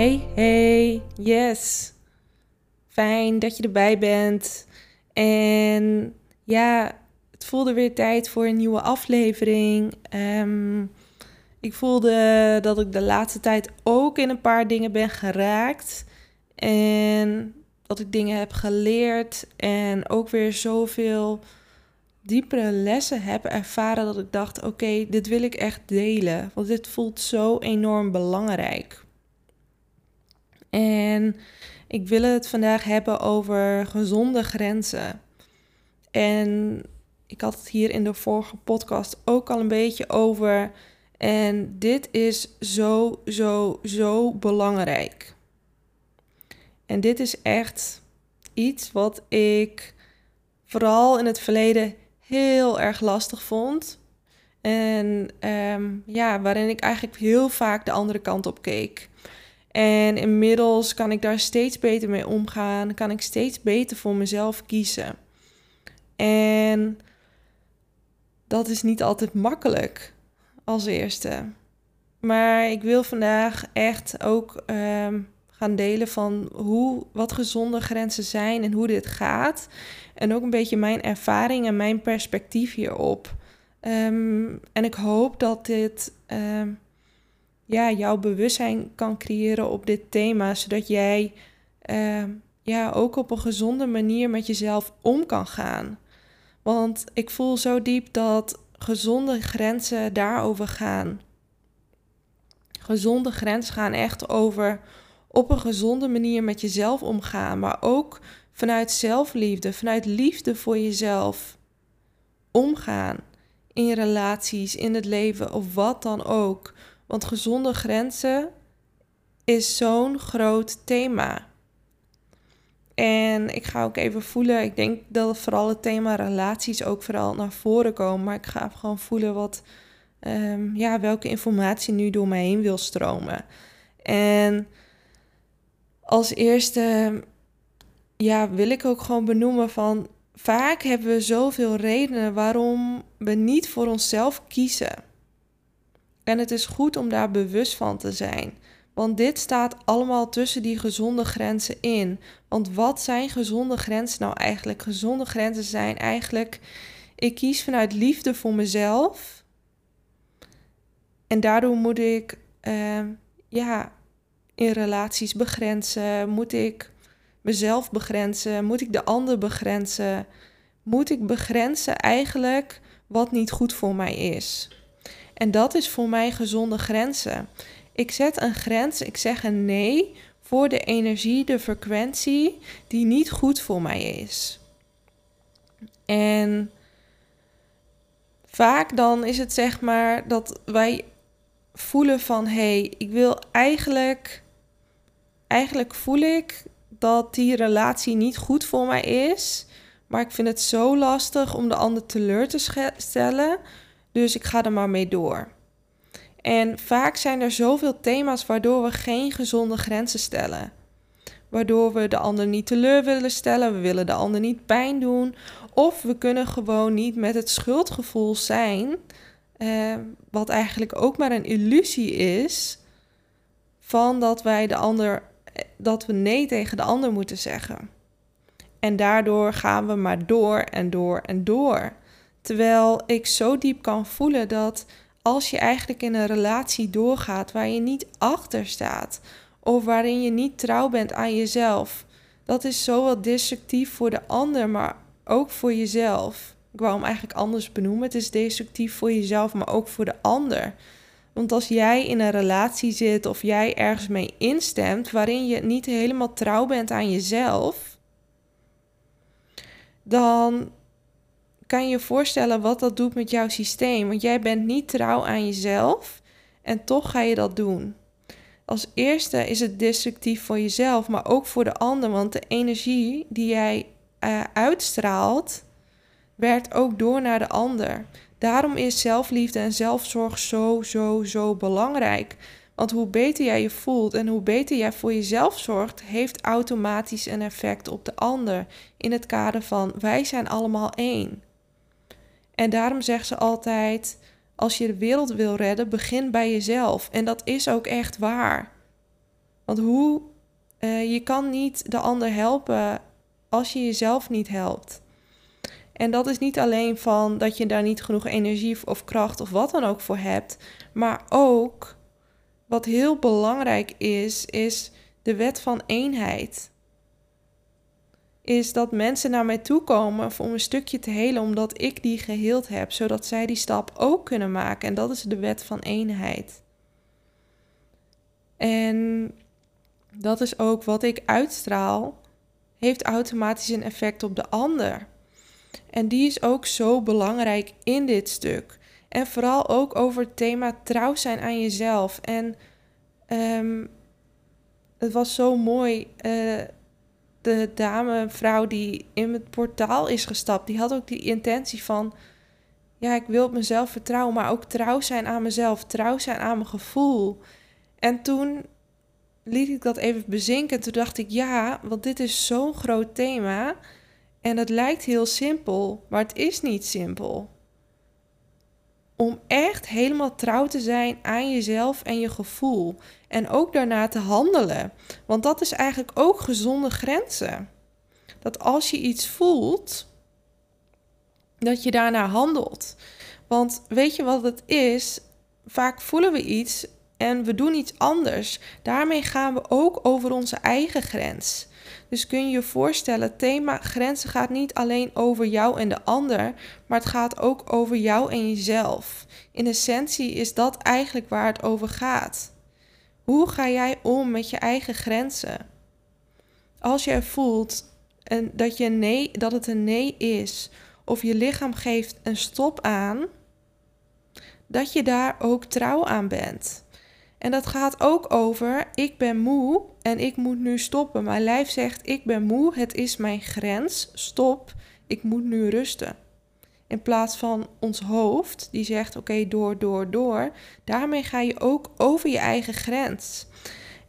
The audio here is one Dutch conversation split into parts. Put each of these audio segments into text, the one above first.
Hey, hey, yes. Fijn dat je erbij bent. En ja, het voelde weer tijd voor een nieuwe aflevering. Ehm, ik voelde dat ik de laatste tijd ook in een paar dingen ben geraakt. En dat ik dingen heb geleerd. En ook weer zoveel diepere lessen heb ervaren dat ik dacht: oké, dit wil ik echt delen. Want dit voelt zo enorm belangrijk. En ik wil het vandaag hebben over gezonde grenzen. En ik had het hier in de vorige podcast ook al een beetje over. En dit is zo, zo, zo belangrijk. En dit is echt iets wat ik vooral in het verleden heel erg lastig vond. En ehm, ja, waarin ik eigenlijk heel vaak de andere kant op keek. En inmiddels kan ik daar steeds beter mee omgaan. Kan ik steeds beter voor mezelf kiezen. En dat is niet altijd makkelijk als eerste. Maar ik wil vandaag echt ook um, gaan delen van hoe, wat gezonde grenzen zijn en hoe dit gaat. En ook een beetje mijn ervaring en mijn perspectief hierop. Um, en ik hoop dat dit um, ja, jouw bewustzijn kan creëren op dit thema, zodat jij uh, ja, ook op een gezonde manier met jezelf om kan gaan. Want ik voel zo diep dat gezonde grenzen daarover gaan. Gezonde grenzen gaan echt over op een gezonde manier met jezelf omgaan, maar ook vanuit zelfliefde, vanuit liefde voor jezelf omgaan in relaties, in het leven of wat dan ook. Want gezonde grenzen is zo'n groot thema. En ik ga ook even voelen, ik denk dat vooral het thema relaties ook vooral naar voren komen. Maar ik ga gewoon voelen wat, um, ja, welke informatie nu door mij heen wil stromen. En als eerste, ja, wil ik ook gewoon benoemen van, vaak hebben we zoveel redenen waarom we niet voor onszelf kiezen. En het is goed om daar bewust van te zijn. Want dit staat allemaal tussen die gezonde grenzen in. Want wat zijn gezonde grenzen nou eigenlijk? Gezonde grenzen zijn eigenlijk: ik kies vanuit liefde voor mezelf. En daardoor moet ik uh, ja, in relaties begrenzen. Moet ik mezelf begrenzen? Moet ik de ander begrenzen? Moet ik begrenzen eigenlijk wat niet goed voor mij is? En dat is voor mij gezonde grenzen. Ik zet een grens, ik zeg een nee voor de energie, de frequentie die niet goed voor mij is. En vaak dan is het zeg maar dat wij voelen van hé, hey, ik wil eigenlijk, eigenlijk voel ik dat die relatie niet goed voor mij is, maar ik vind het zo lastig om de ander teleur te stellen dus ik ga er maar mee door. En vaak zijn er zoveel thema's waardoor we geen gezonde grenzen stellen. Waardoor we de ander niet teleur willen stellen, we willen de ander niet pijn doen. Of we kunnen gewoon niet met het schuldgevoel zijn, eh, wat eigenlijk ook maar een illusie is, van dat wij de ander, dat we nee tegen de ander moeten zeggen. En daardoor gaan we maar door en door en door. Terwijl ik zo diep kan voelen dat als je eigenlijk in een relatie doorgaat waar je niet achter staat of waarin je niet trouw bent aan jezelf, dat is zo wat destructief voor de ander, maar ook voor jezelf. Ik wou hem eigenlijk anders benoemen. Het is destructief voor jezelf, maar ook voor de ander. Want als jij in een relatie zit of jij ergens mee instemt waarin je niet helemaal trouw bent aan jezelf, dan kan je je voorstellen wat dat doet met jouw systeem. Want jij bent niet trouw aan jezelf en toch ga je dat doen. Als eerste is het destructief voor jezelf, maar ook voor de ander. Want de energie die jij uh, uitstraalt, werkt ook door naar de ander. Daarom is zelfliefde en zelfzorg zo, zo, zo belangrijk. Want hoe beter jij je voelt en hoe beter jij voor jezelf zorgt, heeft automatisch een effect op de ander. In het kader van wij zijn allemaal één. En daarom zegt ze altijd: als je de wereld wil redden, begin bij jezelf. En dat is ook echt waar. Want hoe uh, je kan niet de ander helpen als je jezelf niet helpt. En dat is niet alleen van dat je daar niet genoeg energie of kracht of wat dan ook voor hebt, maar ook wat heel belangrijk is, is de wet van eenheid. Is dat mensen naar mij toe komen om een stukje te helen, omdat ik die geheeld heb, zodat zij die stap ook kunnen maken. En dat is de wet van eenheid. En dat is ook wat ik uitstraal, heeft automatisch een effect op de ander. En die is ook zo belangrijk in dit stuk. En vooral ook over het thema trouw zijn aan jezelf. En um, het was zo mooi. Uh, de dame, vrouw die in het portaal is gestapt, die had ook die intentie van: ja, ik wil mezelf vertrouwen, maar ook trouw zijn aan mezelf, trouw zijn aan mijn gevoel. En toen liet ik dat even bezinken. Toen dacht ik: ja, want dit is zo'n groot thema. En het lijkt heel simpel, maar het is niet simpel. Om echt helemaal trouw te zijn aan jezelf en je gevoel. En ook daarna te handelen. Want dat is eigenlijk ook gezonde grenzen. Dat als je iets voelt, dat je daarna handelt. Want weet je wat het is? Vaak voelen we iets en we doen iets anders. Daarmee gaan we ook over onze eigen grens. Dus kun je je voorstellen, het thema grenzen gaat niet alleen over jou en de ander, maar het gaat ook over jou en jezelf. In essentie is dat eigenlijk waar het over gaat. Hoe ga jij om met je eigen grenzen? Als jij voelt en dat, je nee, dat het een nee is, of je lichaam geeft een stop aan, dat je daar ook trouw aan bent. En dat gaat ook over: ik ben moe en ik moet nu stoppen. Mijn lijf zegt: ik ben moe, het is mijn grens, stop, ik moet nu rusten. In plaats van ons hoofd, die zegt: oké, door, door, door. Daarmee ga je ook over je eigen grens.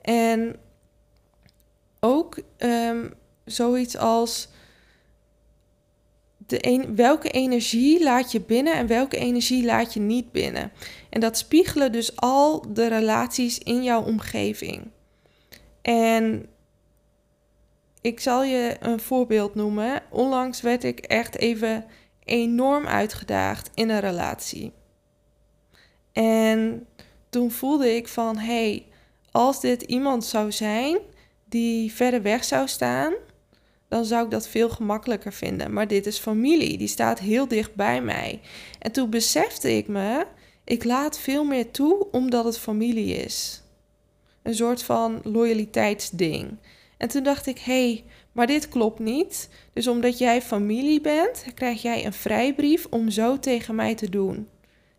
En ook um, zoiets als de welke energie laat je binnen en welke energie laat je niet binnen. En dat spiegelen dus al de relaties in jouw omgeving. En ik zal je een voorbeeld noemen. Onlangs werd ik echt even enorm uitgedaagd in een relatie. En toen voelde ik van hé, hey, als dit iemand zou zijn die verder weg zou staan, dan zou ik dat veel gemakkelijker vinden. Maar dit is familie, die staat heel dicht bij mij. En toen besefte ik me, ik laat veel meer toe omdat het familie is. Een soort van loyaliteitsding. En toen dacht ik, hé, hey, maar dit klopt niet. Dus omdat jij familie bent, krijg jij een vrijbrief om zo tegen mij te doen.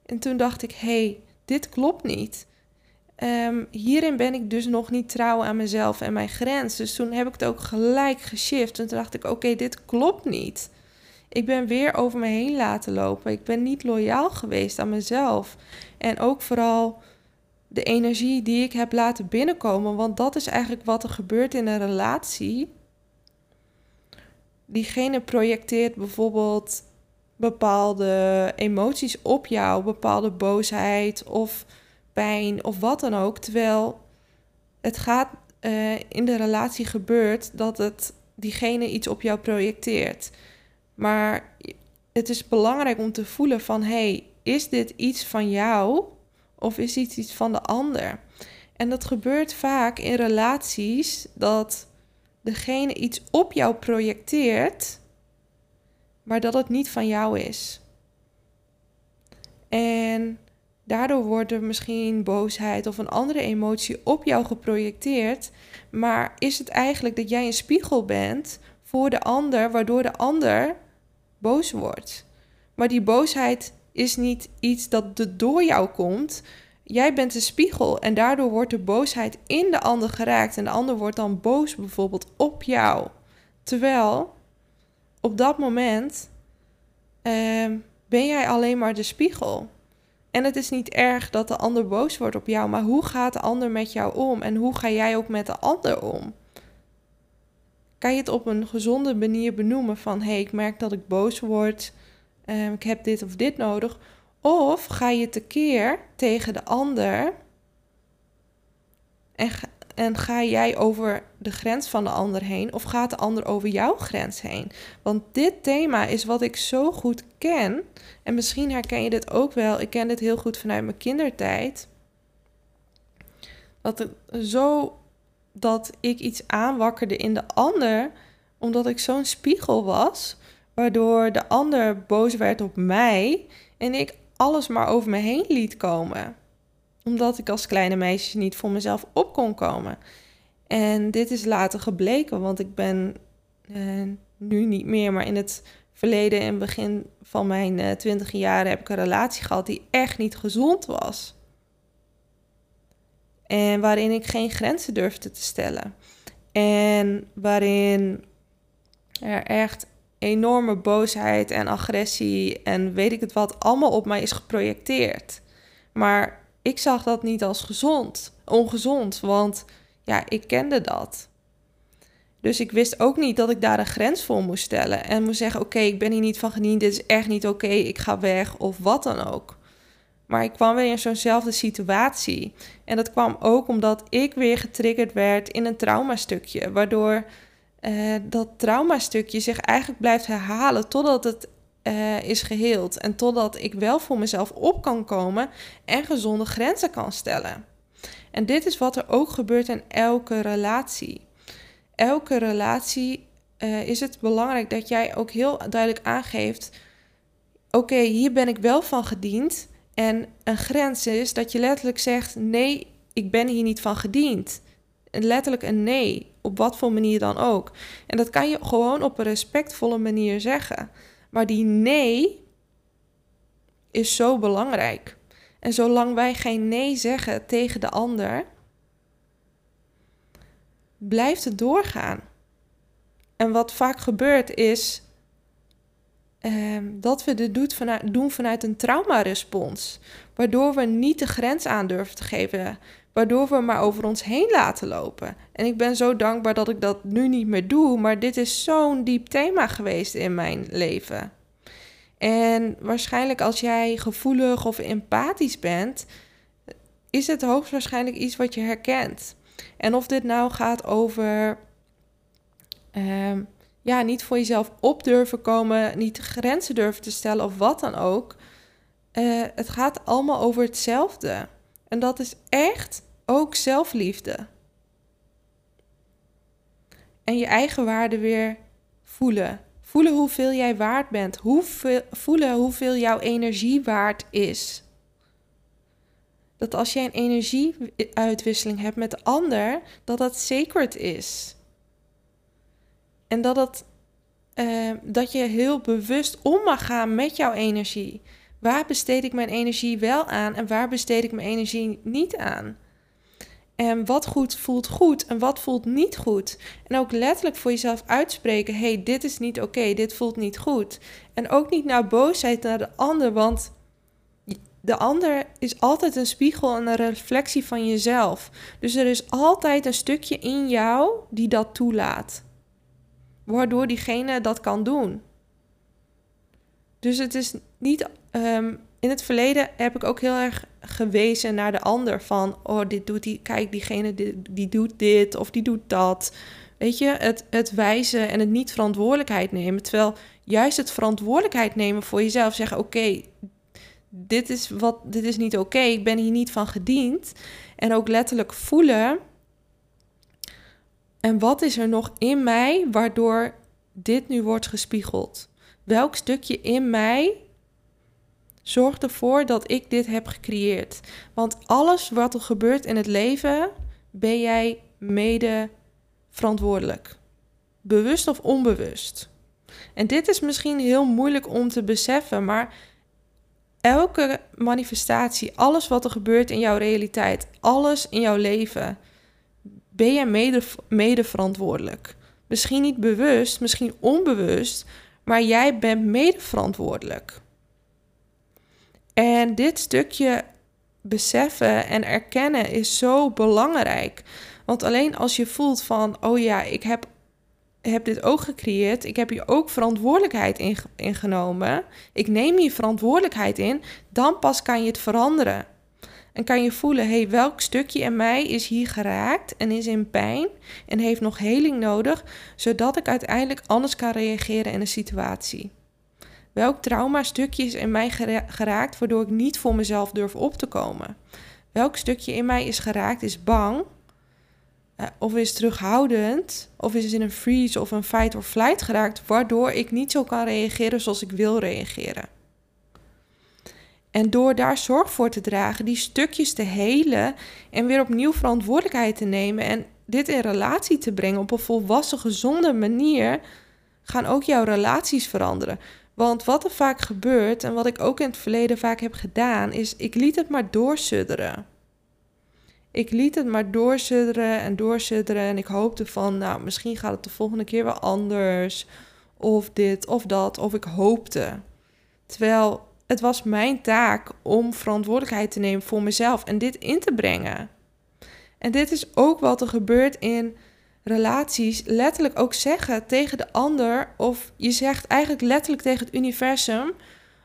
En toen dacht ik, hé, hey, dit klopt niet. Um, hierin ben ik dus nog niet trouw aan mezelf en mijn grens. Dus toen heb ik het ook gelijk geshift. En toen dacht ik, oké, dit klopt niet. Ik ben weer over me heen laten lopen. Ik ben niet loyaal geweest aan mezelf. En ook vooral de energie die ik heb laten binnenkomen. Want dat is eigenlijk wat er gebeurt in een relatie. Diegene projecteert bijvoorbeeld bepaalde emoties op jou, bepaalde boosheid of pijn of wat dan ook. Terwijl het gaat uh, in de relatie gebeurt dat het diegene iets op jou projecteert. Maar het is belangrijk om te voelen van hey, is dit iets van jou of is dit iets van de ander? En dat gebeurt vaak in relaties dat degene iets op jou projecteert, maar dat het niet van jou is. En Daardoor wordt er misschien boosheid of een andere emotie op jou geprojecteerd. Maar is het eigenlijk dat jij een spiegel bent voor de ander, waardoor de ander boos wordt? Maar die boosheid is niet iets dat door jou komt. Jij bent de spiegel en daardoor wordt de boosheid in de ander geraakt. En de ander wordt dan boos bijvoorbeeld op jou. Terwijl op dat moment ehm, ben jij alleen maar de spiegel. En het is niet erg dat de ander boos wordt op jou, maar hoe gaat de ander met jou om en hoe ga jij ook met de ander om? Kan je het op een gezonde manier benoemen van hé, hey, ik merk dat ik boos word, um, ik heb dit of dit nodig. Of ga je tekeer tegen de ander en, en ga jij over de grens van de ander heen of gaat de ander over jouw grens heen? Want dit thema is wat ik zo goed ken. En misschien herken je dit ook wel. Ik ken dit heel goed vanuit mijn kindertijd. Dat zo dat ik iets aanwakkerde in de ander, omdat ik zo'n spiegel was, waardoor de ander boos werd op mij en ik alles maar over me heen liet komen omdat ik als kleine meisje niet voor mezelf op kon komen. En dit is later gebleken, want ik ben eh, nu niet meer, maar in het verleden en begin van mijn uh, twintig jaren heb ik een relatie gehad die echt niet gezond was. En waarin ik geen grenzen durfde te stellen. En waarin er echt enorme boosheid en agressie en weet ik het wat allemaal op mij is geprojecteerd. Maar ik zag dat niet als gezond, ongezond, want ja, ik kende dat. Dus ik wist ook niet dat ik daar een grens voor moest stellen en moest zeggen: Oké, ik ben hier niet van gediend, dit is echt niet oké, ik ga weg of wat dan ook. Maar ik kwam weer in zo'nzelfde situatie. En dat kwam ook omdat ik weer getriggerd werd in een traumastukje, waardoor uh, dat traumastukje zich eigenlijk blijft herhalen totdat het uh, is geheeld. En totdat ik wel voor mezelf op kan komen en gezonde grenzen kan stellen. En dit is wat er ook gebeurt in elke relatie. Elke relatie uh, is het belangrijk dat jij ook heel duidelijk aangeeft: oké, hier ben ik wel van gediend. En een grens is dat je letterlijk zegt: nee, ik ben hier niet van gediend. Letterlijk een nee, op wat voor manier dan ook. En dat kan je gewoon op een respectvolle manier zeggen. Maar die nee is zo belangrijk. En zolang wij geen nee zeggen tegen de ander, blijft het doorgaan. En wat vaak gebeurt is ehm, dat we dit doen vanuit, doen vanuit een traumarespons. Waardoor we niet de grens aan durven te geven. Waardoor we maar over ons heen laten lopen. En ik ben zo dankbaar dat ik dat nu niet meer doe. Maar dit is zo'n diep thema geweest in mijn leven. En waarschijnlijk als jij gevoelig of empathisch bent, is het hoogstwaarschijnlijk iets wat je herkent. En of dit nou gaat over um, ja, niet voor jezelf op durven komen, niet grenzen durven te stellen of wat dan ook. Uh, het gaat allemaal over hetzelfde. En dat is echt ook zelfliefde. En je eigen waarde weer voelen. Voelen hoeveel jij waard bent. Hoeveel, voelen hoeveel jouw energie waard is. Dat als jij een energieuitwisseling hebt met de ander, dat dat sacred is. En dat, het, uh, dat je heel bewust om mag gaan met jouw energie. Waar besteed ik mijn energie wel aan en waar besteed ik mijn energie niet aan? En wat goed voelt goed en wat voelt niet goed. En ook letterlijk voor jezelf uitspreken: hey, dit is niet oké, dit voelt niet goed. En ook niet naar boosheid naar de ander, want de ander is altijd een spiegel en een reflectie van jezelf. Dus er is altijd een stukje in jou die dat toelaat, waardoor diegene dat kan doen. Dus het is niet. Um, in het verleden heb ik ook heel erg gewezen naar de ander van, oh, dit doet die, kijk, diegene die, die doet dit of die doet dat. Weet je, het, het wijzen en het niet verantwoordelijkheid nemen. Terwijl juist het verantwoordelijkheid nemen voor jezelf, zeggen, oké, dit is wat, dit is niet oké, ik ben hier niet van gediend. En ook letterlijk voelen. En wat is er nog in mij waardoor dit nu wordt gespiegeld? Welk stukje in mij Zorg ervoor dat ik dit heb gecreëerd. Want alles wat er gebeurt in het leven, ben jij mede verantwoordelijk. Bewust of onbewust. En dit is misschien heel moeilijk om te beseffen, maar elke manifestatie, alles wat er gebeurt in jouw realiteit, alles in jouw leven, ben je mede, mede verantwoordelijk. Misschien niet bewust, misschien onbewust, maar jij bent mede verantwoordelijk. En dit stukje beseffen en erkennen is zo belangrijk. Want alleen als je voelt van, oh ja, ik heb, heb dit ook gecreëerd, ik heb hier ook verantwoordelijkheid in, in genomen, ik neem hier verantwoordelijkheid in, dan pas kan je het veranderen. En kan je voelen, hey, welk stukje in mij is hier geraakt en is in pijn en heeft nog heling nodig, zodat ik uiteindelijk anders kan reageren in een situatie. Welk trauma-stukje is in mij geraakt waardoor ik niet voor mezelf durf op te komen? Welk stukje in mij is geraakt, is bang? Uh, of is terughoudend? Of is in een freeze of een fight or flight geraakt, waardoor ik niet zo kan reageren zoals ik wil reageren? En door daar zorg voor te dragen, die stukjes te helen en weer opnieuw verantwoordelijkheid te nemen en dit in relatie te brengen op een volwassen, gezonde manier, gaan ook jouw relaties veranderen. Want wat er vaak gebeurt en wat ik ook in het verleden vaak heb gedaan, is ik liet het maar doorsudderen. Ik liet het maar doorsudderen en doorsudderen en ik hoopte van, nou, misschien gaat het de volgende keer wel anders. Of dit of dat, of ik hoopte. Terwijl het was mijn taak om verantwoordelijkheid te nemen voor mezelf en dit in te brengen. En dit is ook wat er gebeurt in relaties letterlijk ook zeggen tegen de ander, of je zegt eigenlijk letterlijk tegen het universum: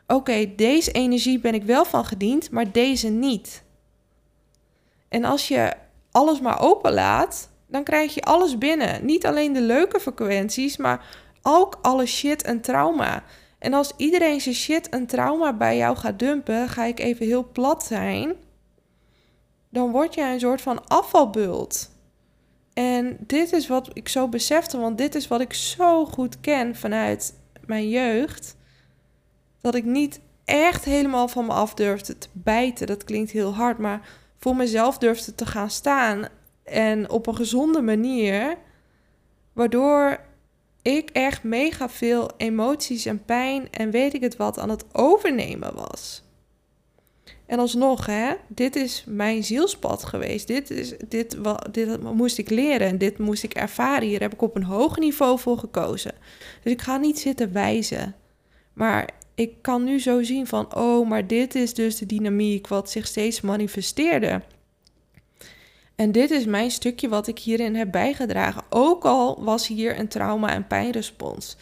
Oké, deze energie ben ik wel van gediend, maar deze niet. En als je alles maar openlaat, dan krijg je alles binnen. Niet alleen de leuke frequenties, maar ook alle shit en trauma. En als iedereen zijn shit en trauma bij jou gaat dumpen, ga ik even heel plat zijn, dan word je een soort van afvalbult. En dit is wat ik zo besefte, want dit is wat ik zo goed ken vanuit mijn jeugd. Dat ik niet echt helemaal van me af durfde te bijten. Dat klinkt heel hard, maar voor mezelf durfde te gaan staan. En op een gezonde manier. Waardoor ik echt mega veel emoties en pijn en weet ik het wat aan het overnemen was. En alsnog, hè, dit is mijn zielspad geweest. Dit, is, dit, wat, dit moest ik leren en dit moest ik ervaren. Hier heb ik op een hoog niveau voor gekozen. Dus ik ga niet zitten wijzen. Maar ik kan nu zo zien van, oh, maar dit is dus de dynamiek wat zich steeds manifesteerde. En dit is mijn stukje wat ik hierin heb bijgedragen. Ook al was hier een trauma- en pijnrespons.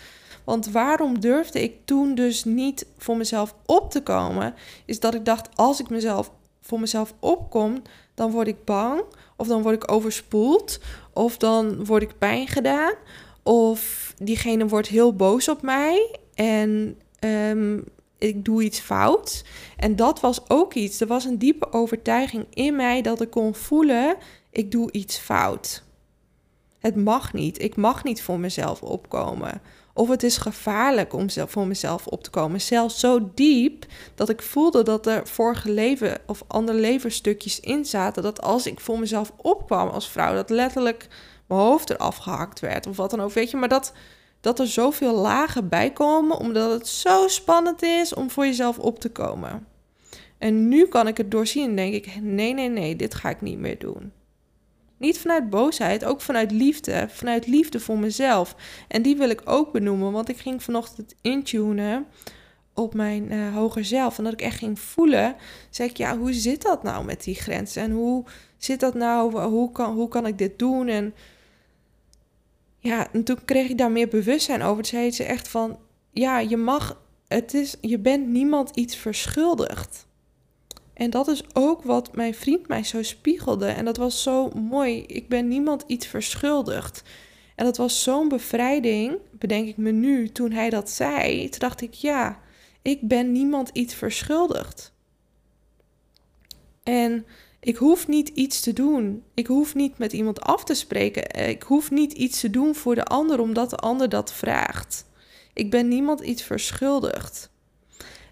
Want waarom durfde ik toen dus niet voor mezelf op te komen? Is dat ik dacht, als ik mezelf voor mezelf opkom, dan word ik bang. Of dan word ik overspoeld. Of dan word ik pijn gedaan. Of diegene wordt heel boos op mij. En um, ik doe iets fout. En dat was ook iets. Er was een diepe overtuiging in mij dat ik kon voelen: ik doe iets fout. Het mag niet. Ik mag niet voor mezelf opkomen. Of het is gevaarlijk om voor mezelf op te komen. Zelfs zo diep dat ik voelde dat er vorige leven of andere levensstukjes in zaten. Dat als ik voor mezelf opkwam als vrouw, dat letterlijk mijn hoofd eraf gehakt werd. Of wat dan ook. Weet je, maar dat, dat er zoveel lagen bij komen, omdat het zo spannend is om voor jezelf op te komen. En nu kan ik het doorzien en denk ik: nee, nee, nee, dit ga ik niet meer doen. Niet vanuit boosheid, ook vanuit liefde. Vanuit liefde voor mezelf. En die wil ik ook benoemen, want ik ging vanochtend intunen op mijn uh, hoger zelf. En dat ik echt ging voelen, zeg ik, ja, hoe zit dat nou met die grenzen? En hoe zit dat nou? Hoe kan, hoe kan ik dit doen? En ja, en toen kreeg ik daar meer bewustzijn over. Toen zei ze echt van, ja, je mag, het is, je bent niemand iets verschuldigd. En dat is ook wat mijn vriend mij zo spiegelde. En dat was zo mooi. Ik ben niemand iets verschuldigd. En dat was zo'n bevrijding, bedenk ik me nu, toen hij dat zei. Dacht ik, ja, ik ben niemand iets verschuldigd. En ik hoef niet iets te doen. Ik hoef niet met iemand af te spreken. Ik hoef niet iets te doen voor de ander omdat de ander dat vraagt. Ik ben niemand iets verschuldigd.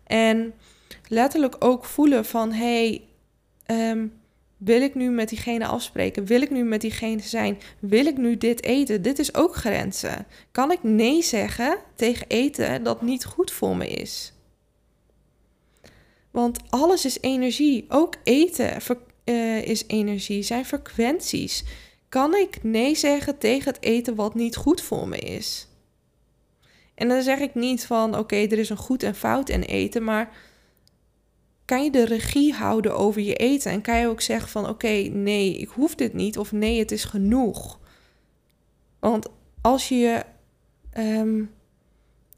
En letterlijk ook voelen van hé, hey, ehm, Wil ik nu met diegene afspreken? Wil ik nu met diegene zijn? Wil ik nu dit eten? Dit is ook grenzen. Kan ik nee zeggen tegen eten dat niet goed voor me is? Want alles is energie. Ook eten uh, is energie, zijn frequenties. Kan ik nee zeggen tegen het eten wat niet goed voor me is? En dan zeg ik niet van oké, er is een goed en fout in eten, maar kan je de regie houden over je eten en kan je ook zeggen van oké, nee, ik hoef dit niet of nee, het is genoeg. Want als je, um,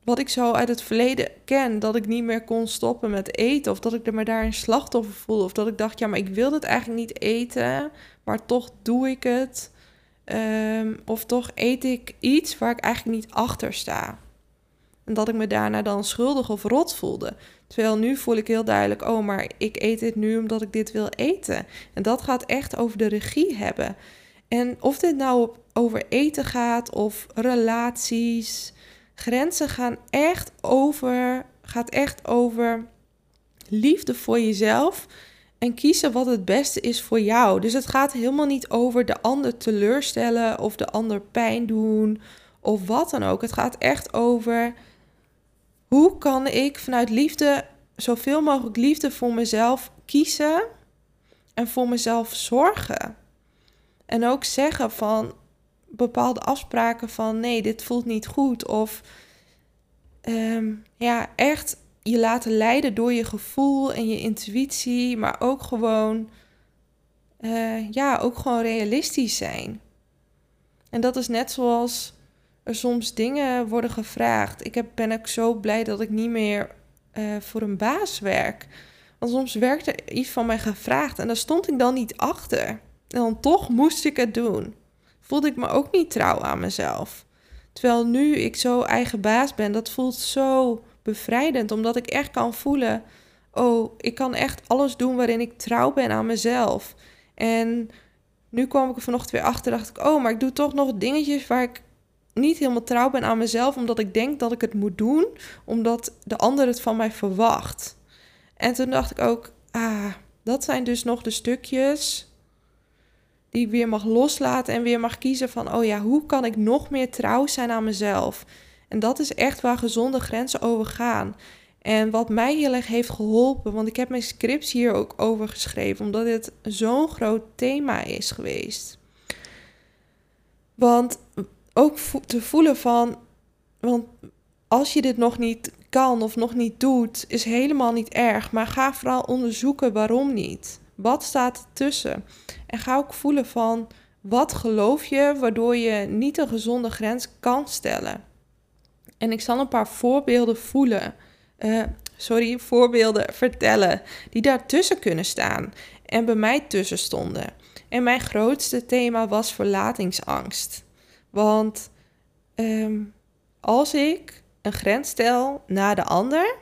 wat ik zo uit het verleden ken, dat ik niet meer kon stoppen met eten of dat ik er maar daar een slachtoffer voelde of dat ik dacht, ja, maar ik wil het eigenlijk niet eten, maar toch doe ik het. Um, of toch eet ik iets waar ik eigenlijk niet achter sta. En dat ik me daarna dan schuldig of rot voelde. Terwijl nu voel ik heel duidelijk, oh, maar ik eet dit nu omdat ik dit wil eten. En dat gaat echt over de regie hebben. En of dit nou over eten gaat of relaties, grenzen gaan echt over, gaat echt over liefde voor jezelf en kiezen wat het beste is voor jou. Dus het gaat helemaal niet over de ander teleurstellen of de ander pijn doen of wat dan ook. Het gaat echt over hoe kan ik vanuit liefde zoveel mogelijk liefde voor mezelf kiezen en voor mezelf zorgen? En ook zeggen van bepaalde afspraken van nee, dit voelt niet goed. Of ehm, ja, echt je laten leiden door je gevoel en je intuïtie, maar ook gewoon, uh, ja, ook gewoon realistisch zijn. En dat is net zoals er soms dingen worden gevraagd. Ik heb, ben ook zo blij dat ik niet meer uh, voor een baas werk. Want soms werd er iets van mij gevraagd en daar stond ik dan niet achter. En dan toch moest ik het doen. Voelde ik me ook niet trouw aan mezelf. Terwijl nu ik zo eigen baas ben, dat voelt zo bevrijdend. Omdat ik echt kan voelen: oh, ik kan echt alles doen waarin ik trouw ben aan mezelf. En nu kwam ik er vanochtend weer achter, dacht ik: oh, maar ik doe toch nog dingetjes waar ik niet helemaal trouw ben aan mezelf, omdat ik denk dat ik het moet doen, omdat de ander het van mij verwacht. En toen dacht ik ook, ah, dat zijn dus nog de stukjes die ik weer mag loslaten en weer mag kiezen van, oh ja, hoe kan ik nog meer trouw zijn aan mezelf? En dat is echt waar gezonde grenzen over gaan. En wat mij heel erg heeft geholpen, want ik heb mijn scripts hier ook over geschreven, omdat dit zo'n groot thema is geweest. Want ook te voelen van, want als je dit nog niet kan of nog niet doet, is helemaal niet erg. Maar ga vooral onderzoeken waarom niet. Wat staat er tussen? En ga ook voelen van, wat geloof je waardoor je niet een gezonde grens kan stellen? En ik zal een paar voorbeelden voelen. Uh, sorry, voorbeelden vertellen die daartussen kunnen staan en bij mij tussen stonden. En mijn grootste thema was verlatingsangst. Want ehm, als ik een grens stel naar de ander,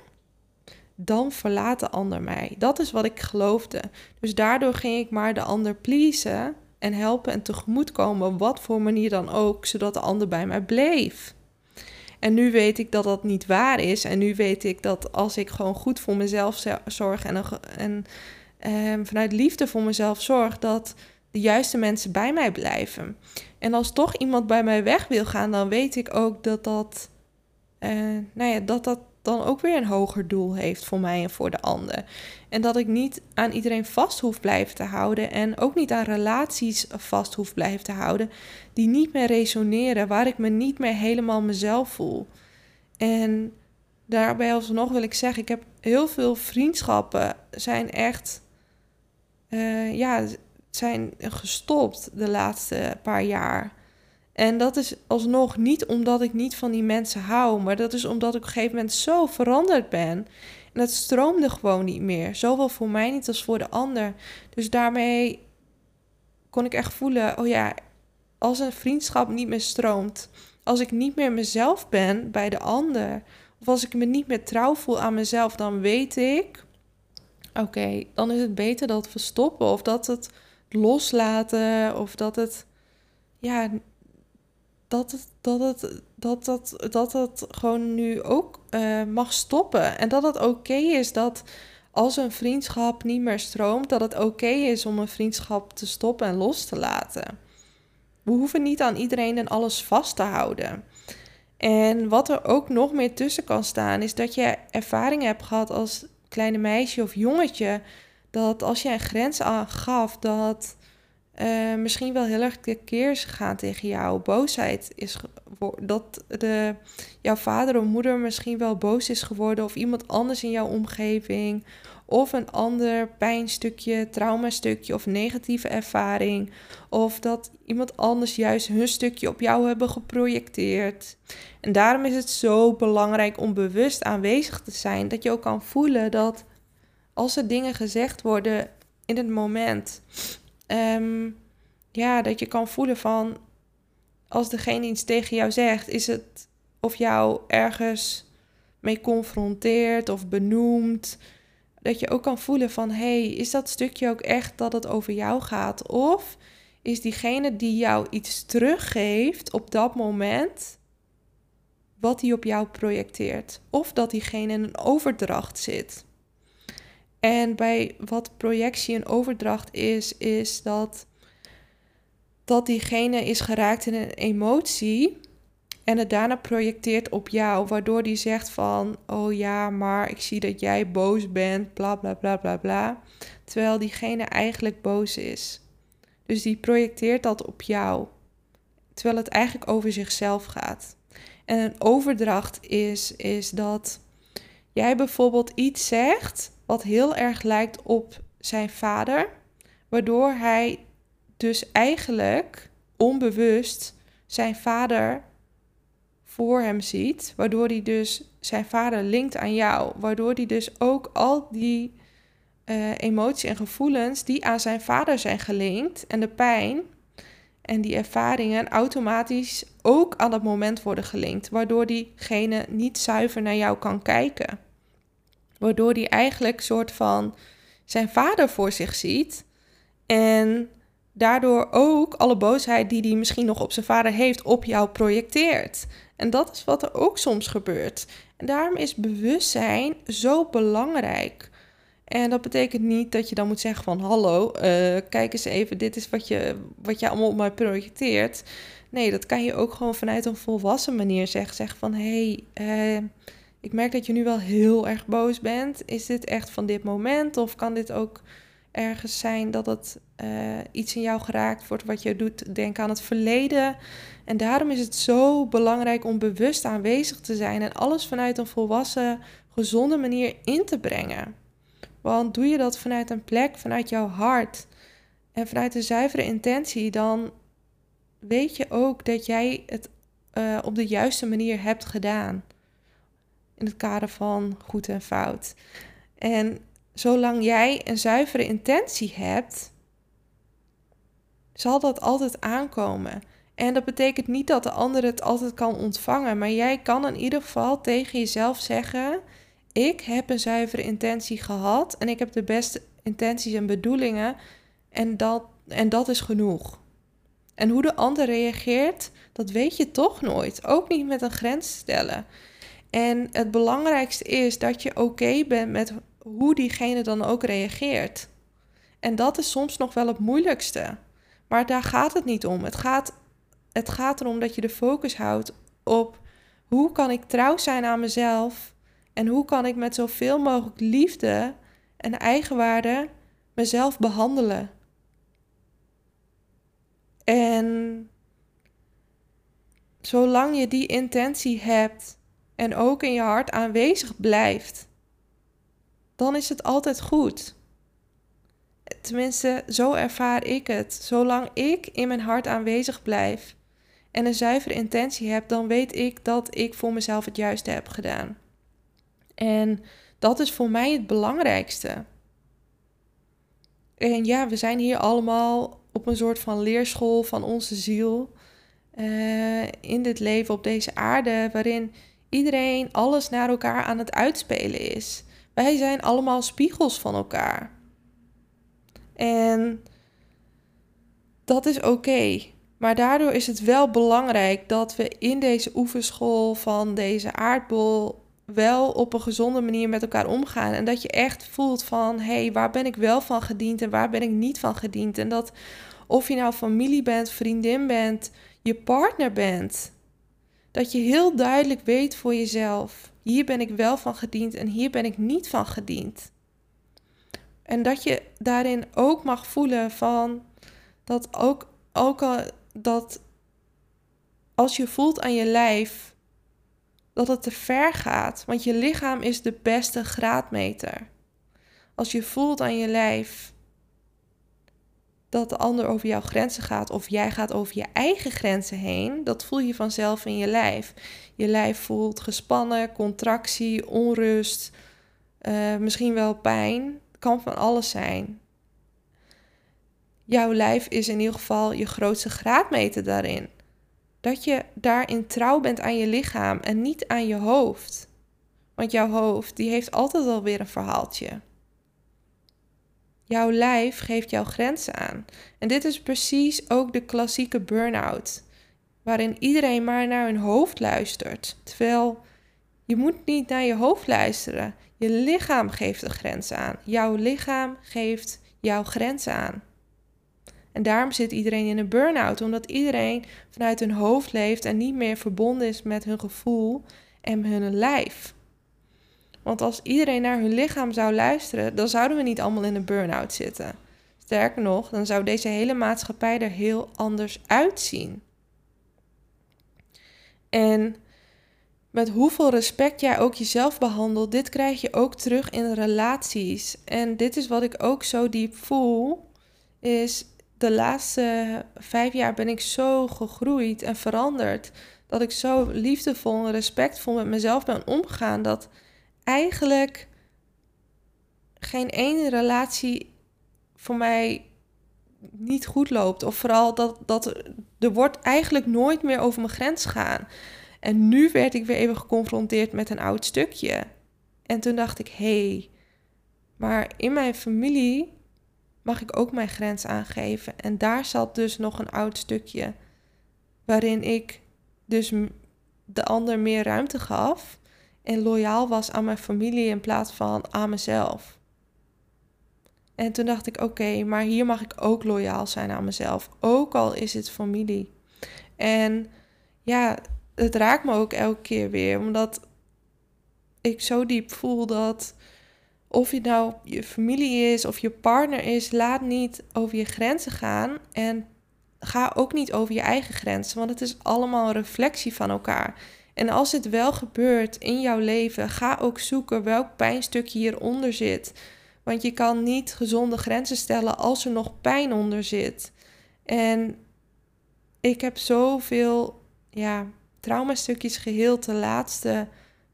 dan verlaat de ander mij. Dat is wat ik geloofde. Dus daardoor ging ik maar de ander pleasen en helpen en tegemoetkomen, op wat voor manier dan ook, zodat de ander bij mij bleef. En nu weet ik dat dat niet waar is. En nu weet ik dat als ik gewoon goed voor mezelf zorg en, en, en vanuit liefde voor mezelf zorg, dat de juiste mensen bij mij blijven. En als toch iemand bij mij weg wil gaan, dan weet ik ook dat dat, uh, nou ja, dat, dat dan ook weer een hoger doel heeft voor mij en voor de ander. En dat ik niet aan iedereen vast hoef blijven te houden en ook niet aan relaties vast hoef blijven te houden die niet meer resoneren, waar ik me niet meer helemaal mezelf voel. En daarbij alsnog wil ik zeggen, ik heb heel veel vriendschappen zijn echt, uh, ja, zijn gestopt de laatste paar jaar. En dat is alsnog niet omdat ik niet van die mensen hou, maar dat is omdat ik op een gegeven moment zo veranderd ben. En het stroomde gewoon niet meer. Zowel voor mij niet als voor de ander. Dus daarmee kon ik echt voelen: oh ja, als een vriendschap niet meer stroomt, als ik niet meer mezelf ben bij de ander, of als ik me niet meer trouw voel aan mezelf, dan weet ik: oké, dan is het beter dat we stoppen of dat het loslaten of dat het, ja, dat het, dat het, dat dat, dat het gewoon nu ook uh, mag stoppen. En dat het oké is dat als een vriendschap niet meer stroomt, dat het oké is om een vriendschap te stoppen en los te laten. We hoeven niet aan iedereen en alles vast te houden. En wat er ook nog meer tussen kan staan, is dat je ervaring hebt gehad als kleine meisje of jongetje. Dat als je een grens aangaf, dat uh, misschien wel heel erg keer is gegaan tegen jou. Boosheid is dat de, jouw vader of moeder misschien wel boos is geworden, of iemand anders in jouw omgeving, of een ander pijnstukje, traumastukje of negatieve ervaring, of dat iemand anders juist hun stukje op jou hebben geprojecteerd. En daarom is het zo belangrijk om bewust aanwezig te zijn, dat je ook kan voelen dat als er dingen gezegd worden in het moment, um, ja, dat je kan voelen van als degene iets tegen jou zegt, is het of jou ergens mee confronteert of benoemt. Dat je ook kan voelen van hey, is dat stukje ook echt dat het over jou gaat? Of is diegene die jou iets teruggeeft op dat moment wat hij op jou projecteert? Of dat diegene in een overdracht zit. En bij wat projectie en overdracht is, is dat, dat diegene is geraakt in een emotie en het daarna projecteert op jou, waardoor die zegt van, oh ja, maar ik zie dat jij boos bent, bla bla bla bla bla, terwijl diegene eigenlijk boos is. Dus die projecteert dat op jou, terwijl het eigenlijk over zichzelf gaat. En een overdracht is, is dat jij bijvoorbeeld iets zegt wat heel erg lijkt op zijn vader, waardoor hij dus eigenlijk onbewust zijn vader voor hem ziet, waardoor hij dus zijn vader linkt aan jou, waardoor hij dus ook al die uh, emoties en gevoelens die aan zijn vader zijn gelinkt en de pijn en die ervaringen automatisch ook aan dat moment worden gelinkt, waardoor diegene niet zuiver naar jou kan kijken. Waardoor hij eigenlijk soort van zijn vader voor zich ziet. En daardoor ook alle boosheid die hij misschien nog op zijn vader heeft, op jou projecteert. En dat is wat er ook soms gebeurt. En daarom is bewustzijn zo belangrijk. En dat betekent niet dat je dan moet zeggen van hallo, uh, kijk eens even, dit is wat je, wat je allemaal op mij projecteert. Nee, dat kan je ook gewoon vanuit een volwassen manier zeggen. Zeg van hé, hey, uh, ik merk dat je nu wel heel erg boos bent. Is dit echt van dit moment? Of kan dit ook ergens zijn dat het uh, iets in jou geraakt wordt wat je doet Denk aan het verleden? En daarom is het zo belangrijk om bewust aanwezig te zijn en alles vanuit een volwassen, gezonde manier in te brengen. Want doe je dat vanuit een plek, vanuit jouw hart en vanuit een zuivere intentie, dan weet je ook dat jij het uh, op de juiste manier hebt gedaan in het kader van goed en fout. En zolang jij een zuivere intentie hebt, zal dat altijd aankomen. En dat betekent niet dat de ander het altijd kan ontvangen, maar jij kan in ieder geval tegen jezelf zeggen: Ik heb een zuivere intentie gehad en ik heb de beste intenties en bedoelingen en dat, en dat is genoeg. En hoe de ander reageert, dat weet je toch nooit. Ook niet met een grens stellen. En het belangrijkste is dat je oké bent met hoe diegene dan ook reageert. En dat is soms nog wel het moeilijkste. Maar daar gaat het niet om. Het gaat, het gaat erom dat je de focus houdt op hoe kan ik trouw zijn aan mezelf en hoe kan ik met zoveel mogelijk liefde en eigenwaarde mezelf behandelen. En zolang je die intentie hebt en ook in je hart aanwezig blijft, dan is het altijd goed. Tenminste, zo ervaar ik het. Zolang ik in mijn hart aanwezig blijf en een zuivere intentie heb, dan weet ik dat ik voor mezelf het juiste heb gedaan. En dat is voor mij het belangrijkste. En ja, we zijn hier allemaal op een soort van leerschool van onze ziel. Uh, in dit leven op deze aarde, waarin iedereen alles naar elkaar aan het uitspelen is. Wij zijn allemaal spiegels van elkaar. En dat is oké. Maar daardoor is het wel belangrijk dat we in deze oefenschool van deze aardbol wel op een gezonde manier met elkaar omgaan. En dat je echt voelt van, hé, hey, waar ben ik wel van gediend en waar ben ik niet van gediend. En dat of je nou familie bent, vriendin bent, je partner bent, dat je heel duidelijk weet voor jezelf, hier ben ik wel van gediend en hier ben ik niet van gediend. En dat je daarin ook mag voelen van dat ook, ook al dat als je voelt aan je lijf dat het te ver gaat, want je lichaam is de beste graadmeter. Als je voelt aan je lijf dat de ander over jouw grenzen gaat of jij gaat over je eigen grenzen heen, dat voel je vanzelf in je lijf. Je lijf voelt gespannen, contractie, onrust, uh, misschien wel pijn. Kan van alles zijn. Jouw lijf is in ieder geval je grootste graadmeter daarin. Dat je daarin trouw bent aan je lichaam en niet aan je hoofd. Want jouw hoofd, die heeft altijd wel weer een verhaaltje. Jouw lijf geeft jouw grenzen aan. En dit is precies ook de klassieke burn-out, waarin iedereen maar naar hun hoofd luistert. Terwijl je moet niet naar je hoofd luisteren. Je lichaam geeft de grenzen aan. Jouw lichaam geeft jouw grenzen aan. En daarom zit iedereen in een burn-out, omdat iedereen vanuit hun hoofd leeft en niet meer verbonden is met hun gevoel en hun lijf. Want als iedereen naar hun lichaam zou luisteren, dan zouden we niet allemaal in een burn-out zitten. Sterker nog, dan zou deze hele maatschappij er heel anders uitzien. En met hoeveel respect jij ook jezelf behandelt, dit krijg je ook terug in relaties. En dit is wat ik ook zo diep voel, is de laatste vijf jaar ben ik zo gegroeid en veranderd. Dat ik zo liefdevol en respectvol met mezelf ben omgegaan. Dat eigenlijk geen ene relatie voor mij niet goed loopt. Of vooral dat, dat er wordt eigenlijk nooit meer over mijn grens gaan. En nu werd ik weer even geconfronteerd met een oud stukje. En toen dacht ik, hé, hey, maar in mijn familie mag ik ook mijn grens aangeven. En daar zat dus nog een oud stukje waarin ik dus de ander meer ruimte gaf en loyaal was aan mijn familie in plaats van aan mezelf. En toen dacht ik, oké, maar hier mag ik ook loyaal zijn aan mezelf, ook al is het familie. En ja, het raakt me ook elke keer weer, omdat ik zo diep voel dat of je nou je familie is of je partner is, laat niet over je grenzen gaan en ga ook niet over je eigen grenzen, want het is allemaal een reflectie van elkaar. En als het wel gebeurt in jouw leven, ga ook zoeken welk pijnstukje hieronder zit. Want je kan niet gezonde grenzen stellen als er nog pijn onder zit. En ik heb zoveel ja, traumastukjes geheeld de laatste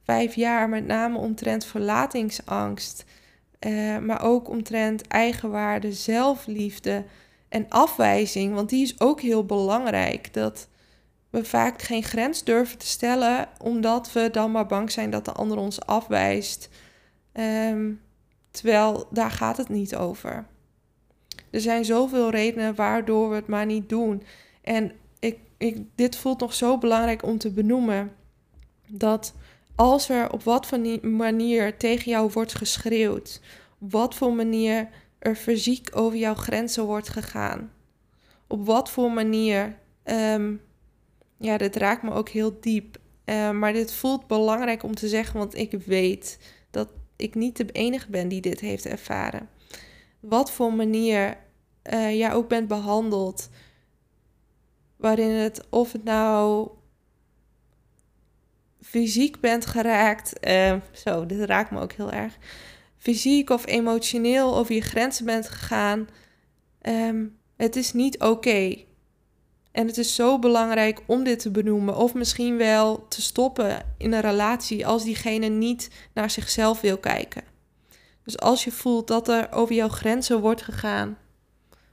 vijf jaar, met name omtrent verlatingsangst. Uh, maar ook omtrent eigenwaarde, zelfliefde en afwijzing. Want die is ook heel belangrijk. Dat we vaak geen grens durven te stellen, omdat we dan maar bang zijn dat de ander ons afwijst. Um, terwijl daar gaat het niet over. Er zijn zoveel redenen waardoor we het maar niet doen. En ik, ik, dit voelt nog zo belangrijk om te benoemen. Dat als er op wat voor manier tegen jou wordt geschreeuwd, op wat voor manier er fysiek over jouw grenzen wordt gegaan, op wat voor manier um, ja, dit raakt me ook heel diep. Uh, maar dit voelt belangrijk om te zeggen, want ik weet dat ik niet de enige ben die dit heeft ervaren. Wat voor manier uh, jij ook bent behandeld, waarin het, of het nou fysiek bent geraakt, uh, zo, dit raakt me ook heel erg, fysiek of emotioneel over je grenzen bent gegaan, um, het is niet oké. En het is zo belangrijk om dit te benoemen. Of misschien wel te stoppen in een relatie als diegene niet naar zichzelf wil kijken. Dus als je voelt dat er over jouw grenzen wordt gegaan.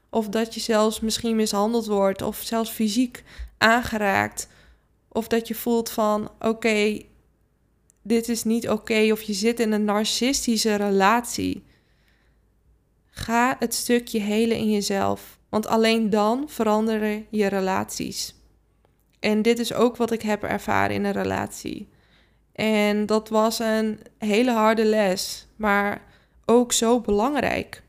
Of dat je zelfs misschien mishandeld wordt. Of zelfs fysiek aangeraakt. Of dat je voelt van oké, dit is niet oké. of je zit in een narcistische relatie. Ga het stukje helen in jezelf. Want alleen dan veranderen je relaties. En dit is ook wat ik heb ervaren in een relatie. En dat was een hele harde les, maar ook zo belangrijk.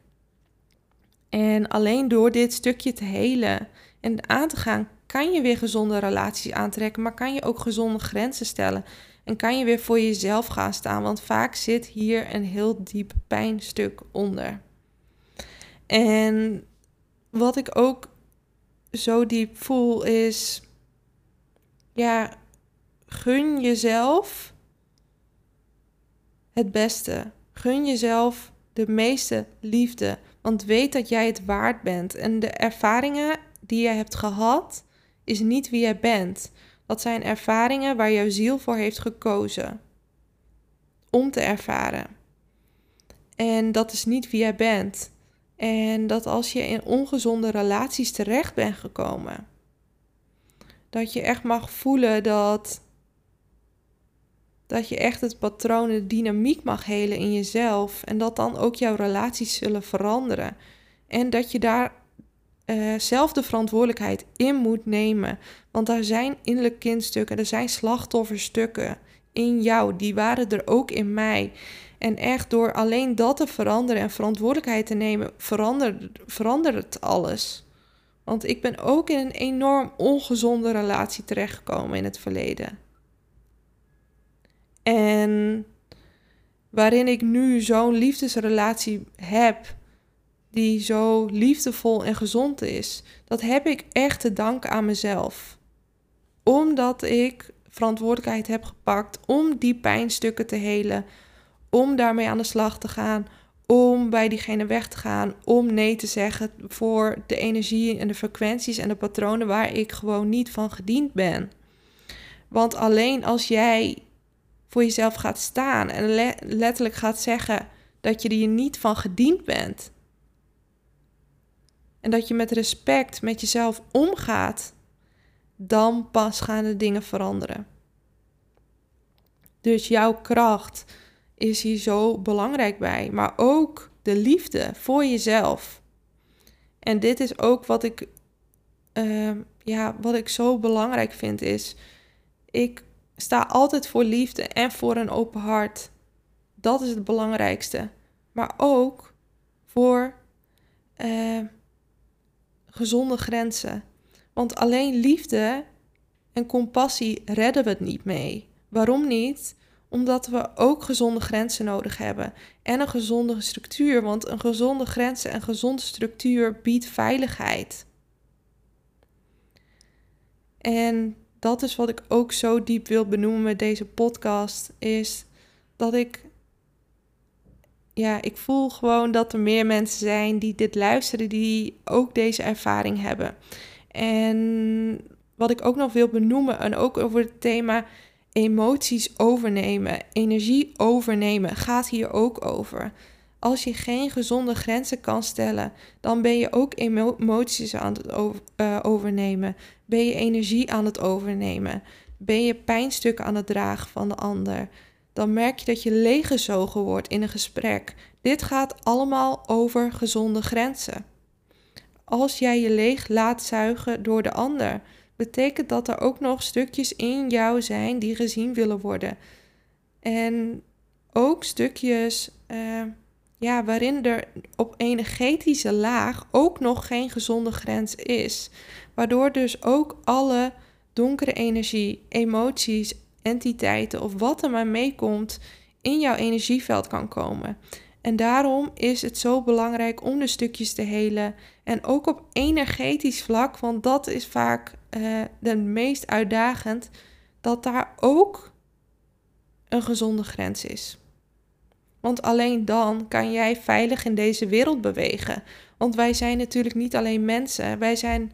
En alleen door dit stukje te helen en aan te gaan, kan je weer gezonde relaties aantrekken, maar kan je ook gezonde grenzen stellen. En kan je weer voor jezelf gaan staan, want vaak zit hier een heel diep pijnstuk onder. En wat ik ook zo diep voel is, ja, gun jezelf het beste. Gun jezelf de meeste liefde, want weet dat jij het waard bent. En de ervaringen die je hebt gehad, is niet wie jij bent. Dat zijn ervaringen waar jouw ziel voor heeft gekozen om te ervaren. En dat is niet wie jij bent. En dat als je in ongezonde relaties terecht bent gekomen, dat je echt mag voelen dat, dat je echt het patroon, de dynamiek mag helen in jezelf. En dat dan ook jouw relaties zullen veranderen. En dat je daar uh, zelf de verantwoordelijkheid in moet nemen. Want daar zijn innerlijke kindstukken, er zijn slachtofferstukken in jou, die waren er ook in mij. En echt door alleen dat te veranderen en verantwoordelijkheid te nemen, verandert, verandert alles. Want ik ben ook in een enorm ongezonde relatie terechtgekomen in het verleden. En waarin ik nu zo'n liefdesrelatie heb, die zo liefdevol en gezond is, dat heb ik echt te danken aan mezelf. Omdat ik verantwoordelijkheid heb gepakt om die pijnstukken te helen, om daarmee aan de slag te gaan, om bij diegene weg te gaan, om nee te zeggen voor de energie en de frequenties en de patronen waar ik gewoon niet van gediend ben. Want alleen als jij voor jezelf gaat staan en letterlijk gaat zeggen dat je er niet van gediend bent, en dat je met respect met jezelf omgaat, dan pas gaan de dingen veranderen. Dus jouw kracht is hier zo belangrijk bij, maar ook de liefde voor jezelf. En dit is ook wat ik, uh, ja, wat ik zo belangrijk vind is, ik sta altijd voor liefde en voor een open hart. Dat is het belangrijkste. Maar ook voor uh, gezonde grenzen. Want alleen liefde en compassie redden we het niet mee. Waarom niet? Omdat we ook gezonde grenzen nodig hebben en een gezonde structuur. Want een gezonde grenzen en gezonde structuur biedt veiligheid. En dat is wat ik ook zo diep wil benoemen met deze podcast, is dat ik ja, ik voel gewoon dat er meer mensen zijn die dit luisteren, die ook deze ervaring hebben. En wat ik ook nog wil benoemen, en ook over het thema emoties overnemen, energie overnemen, gaat hier ook over. Als je geen gezonde grenzen kan stellen, dan ben je ook emoties aan het eh, overnemen. Ben je energie aan het overnemen. Ben je pijnstukken aan het dragen van de ander dan merk je dat je leeggezogen wordt in een gesprek. Dit gaat allemaal over gezonde grenzen. Als jij je leeg laat zuigen door de ander, betekent dat er ook nog stukjes in jou zijn die gezien willen worden. En ook stukjes uh, ja, waarin er op energetische laag ook nog geen gezonde grens is. Waardoor dus ook alle donkere energie, emoties entiteiten of wat er maar meekomt in jouw energieveld kan komen. En daarom is het zo belangrijk om de stukjes te helen. En ook op energetisch vlak, want dat is vaak uh, de meest uitdagend, dat daar ook een gezonde grens is. Want alleen dan kan jij veilig in deze wereld bewegen. Want wij zijn natuurlijk niet alleen mensen, wij zijn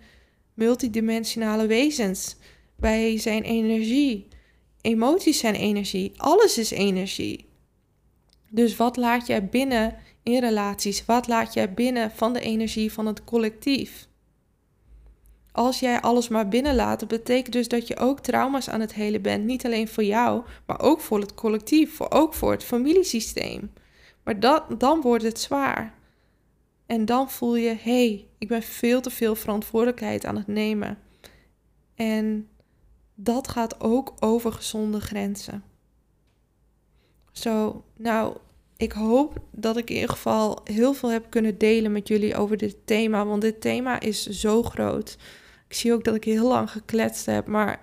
multidimensionale wezens. Wij zijn energie. Emoties zijn energie. Alles is energie. Dus wat laat jij binnen in relaties? Wat laat jij binnen van de energie van het collectief? Als jij alles maar binnenlaat, dat betekent dus dat je ook trauma's aan het helen bent. Niet alleen voor jou, maar ook voor het collectief, voor, ook voor het familiesysteem. Maar dat, dan wordt het zwaar. En dan voel je, hé, hey, ik ben veel te veel verantwoordelijkheid aan het nemen. En dat gaat ook over gezonde grenzen. Zo, nou, ik hoop dat ik in ieder geval heel veel heb kunnen delen met jullie over dit thema. Want dit thema is zo groot. Ik zie ook dat ik heel lang gekletst heb, maar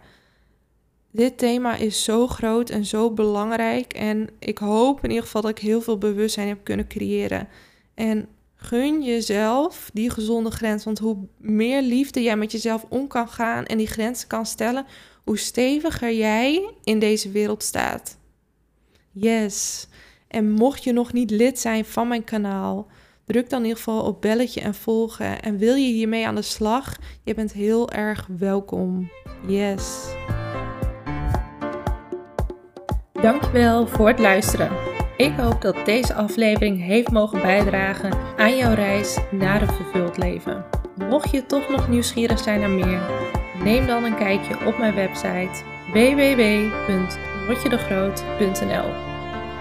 dit thema is zo groot en zo belangrijk. En ik hoop in ieder geval dat ik heel veel bewustzijn heb kunnen creëren. En gun jezelf die gezonde grens. Want hoe meer liefde jij met jezelf om kan gaan en die grenzen kan stellen, hoe steviger jij in deze wereld staat. Yes. En mocht je nog niet lid zijn van mijn kanaal, druk dan in ieder geval op belletje en volgen. En wil je hiermee aan de slag? Je bent heel erg welkom. Yes. Dankjewel voor het luisteren. Ik hoop dat deze aflevering heeft mogen bijdragen aan jouw reis naar een vervuld leven. Mocht je toch nog nieuwsgierig zijn naar meer, neem dan een kijkje op mijn website www.rotjedegroot.nl.